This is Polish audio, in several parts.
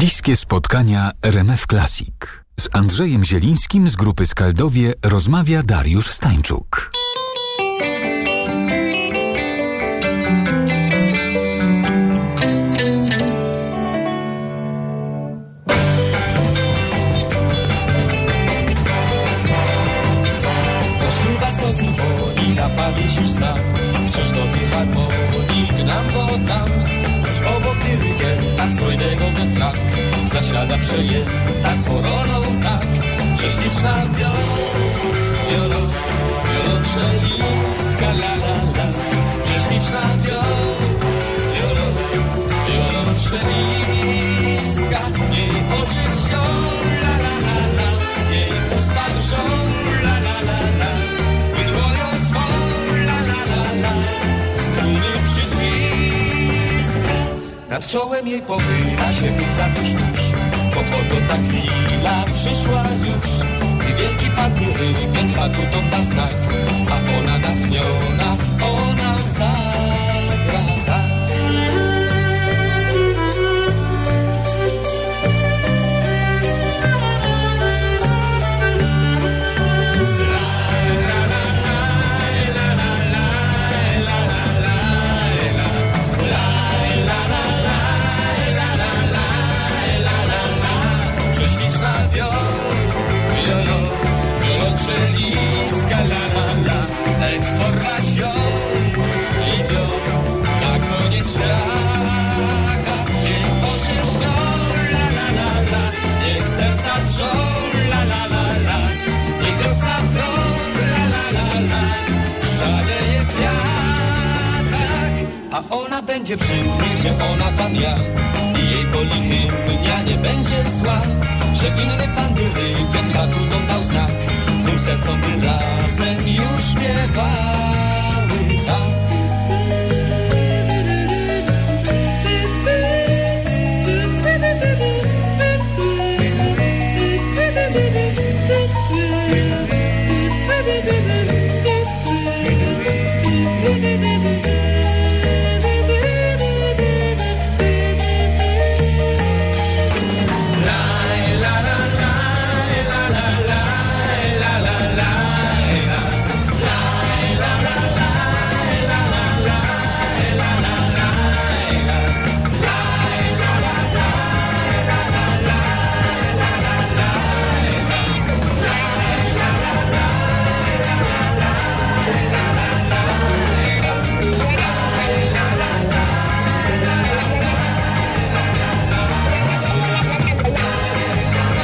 Bliskie spotkania RMF Classic. Z Andrzejem Zielińskim z grupy Skaldowie rozmawia Dariusz Stańczuk. Śluba na pamięć już znam Wciąż do filharmonii gnam, bo tam obok dyrygenta strojnego we frak. Zasiada przejęta swą rolą tak. Prześliczna wiolo, wiolo, wiolonczelistka Nad czołem jej pochyla się mój zatusz tuż Bo oto ta chwila przyszła już. Gdy wielki pan dyrygent ma tu na znak A ona natchniona, będzie przy mnie, gdzie ona tam ja. I jej boli hymnia nie będzie zła Że inny pan dyrygent dom dał znak. Tym sercom by razem już śpiewały tak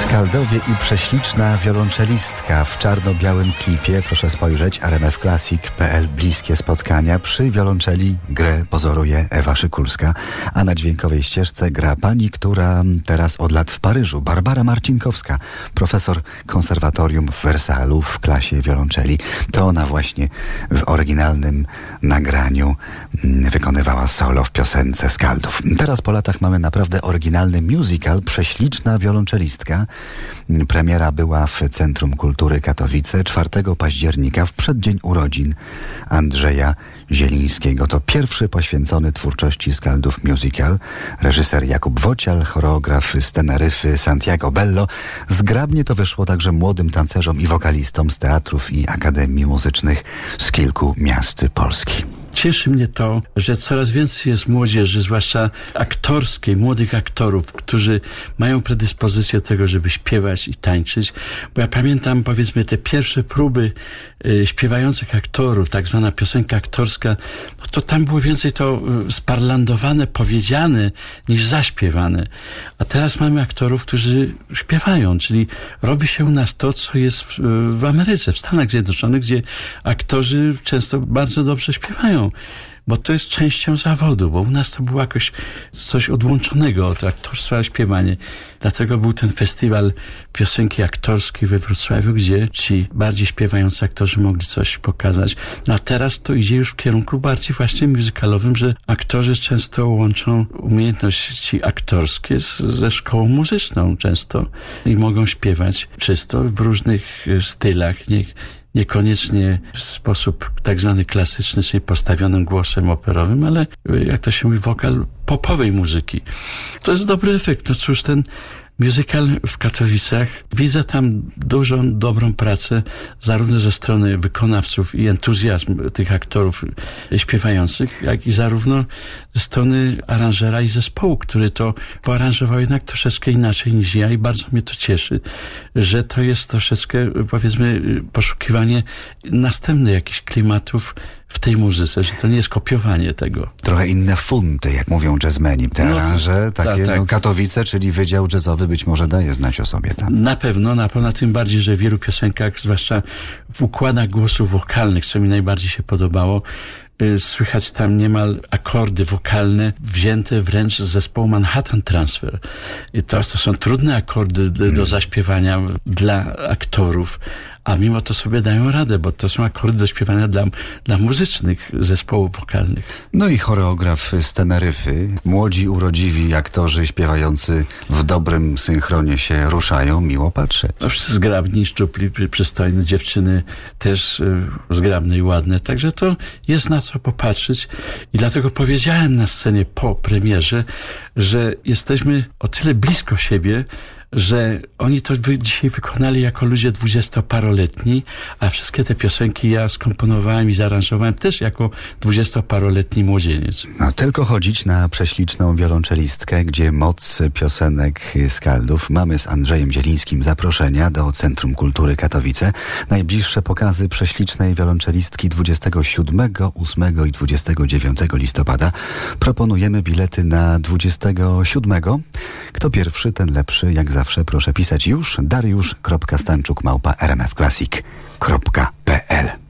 Skaldowie i prześliczna wiolonczelistka w czarno-białym klipie. Proszę spojrzeć, rmfclassic.pl Bliskie spotkania. Przy wiolonczeli grę pozoruje Ewa Szykulska, a na dźwiękowej ścieżce gra pani, która teraz od lat w Paryżu, Barbara Marcinkowska, profesor konserwatorium w Wersalu w klasie wiolonczeli. To ona właśnie w oryginalnym nagraniu mm, wykonywała solo w piosence Skaldów. Teraz po latach mamy naprawdę oryginalny musical Prześliczna wiolonczelistka. Premiera była w Centrum Kultury Katowice 4 października w przeddzień urodzin Andrzeja Zielińskiego. To pierwszy poświęcony twórczości Skaldów musical. Reżyser Jakub Wocial, choreograf z Teneryfy Santiago Bello. Zgrabnie to wyszło także młodym tancerzom i wokalistom z teatrów i akademii muzycznych z kilku miast Polski. Cieszy mnie to, że coraz więcej jest młodzieży, zwłaszcza aktorskiej, młodych aktorów, którzy mają predyspozycję tego, żeby śpiewać i tańczyć. Bo ja pamiętam, powiedzmy, te pierwsze próby y, śpiewających aktorów, tak zwana piosenka aktorska, no to tam było więcej to y, sparlandowane, powiedziane, niż zaśpiewane. A teraz mamy aktorów, którzy śpiewają, czyli robi się u nas to, co jest w, w Ameryce, w Stanach Zjednoczonych, gdzie aktorzy często bardzo dobrze śpiewają. Bo to jest częścią zawodu, bo u nas to było jakoś coś odłączonego od aktorstwa, śpiewanie. Dlatego był ten festiwal piosenki aktorskiej we Wrocławiu, gdzie ci bardziej śpiewający aktorzy mogli coś pokazać. No a teraz to idzie już w kierunku bardziej właśnie musicalowym, że aktorzy często łączą umiejętności aktorskie z, ze szkołą muzyczną często i mogą śpiewać czysto w różnych stylach. Nie, niekoniecznie w sposób tak zwany klasyczny, czyli postawionym głosem operowym, ale e, jak to się mówi, wokal popowej muzyki. To jest dobry efekt. No cóż, ten musical w Katowicach, widzę tam dużą, dobrą pracę zarówno ze strony wykonawców i entuzjazm tych aktorów śpiewających, jak i zarówno ze strony aranżera i zespołu, który to poaranżował jednak troszeczkę inaczej niż ja i bardzo mnie to cieszy, że to jest troszeczkę, powiedzmy, poszukiwanie następnych jakichś klimatów w tej muzyce, że to nie jest kopiowanie tego. Trochę inne funty, jak mówią jazzmeni. Te No, aranże, tak, takie tak. No, Katowice, czyli Wydział Jazzowy być może daje znać o sobie tam. Na pewno, na pewno, tym bardziej, że w wielu piosenkach, zwłaszcza w układach głosów wokalnych, co mi najbardziej się podobało, y, słychać tam niemal akordy wokalne wzięte wręcz z zespołu Manhattan Transfer. I to, to są trudne akordy do, do zaśpiewania dla aktorów, a mimo to sobie dają radę, bo to są akordy do śpiewania dla, dla muzycznych zespołów wokalnych. No i choreograf z Teneryfy. Młodzi, urodziwi aktorzy śpiewający w dobrym synchronie się ruszają. Miło patrzeć. No wszyscy zgrabni, szczupli, przy- przystojne dziewczyny też y, zgrabne i ładne. Także to jest na co popatrzeć. I dlatego powiedziałem na scenie po premierze, że jesteśmy o tyle blisko siebie, że oni to dzisiaj wykonali jako ludzie dwudziestoparoletni, a wszystkie te piosenki ja skomponowałem i zaaranżowałem też jako dwudziestoparoletni młodzieniec. No, tylko chodzić na prześliczną wiolonczelistkę, gdzie moc piosenek skaldów. Mamy z Andrzejem Zielińskim zaproszenia do Centrum Kultury Katowice. Najbliższe pokazy prześlicznej wiolonczelistki 27, 8 i 29 listopada. Proponujemy bilety na 27. Kto pierwszy, ten lepszy. Jak zawsze proszę pisać już dariusz.stanczuk małpa rmfclassic.pl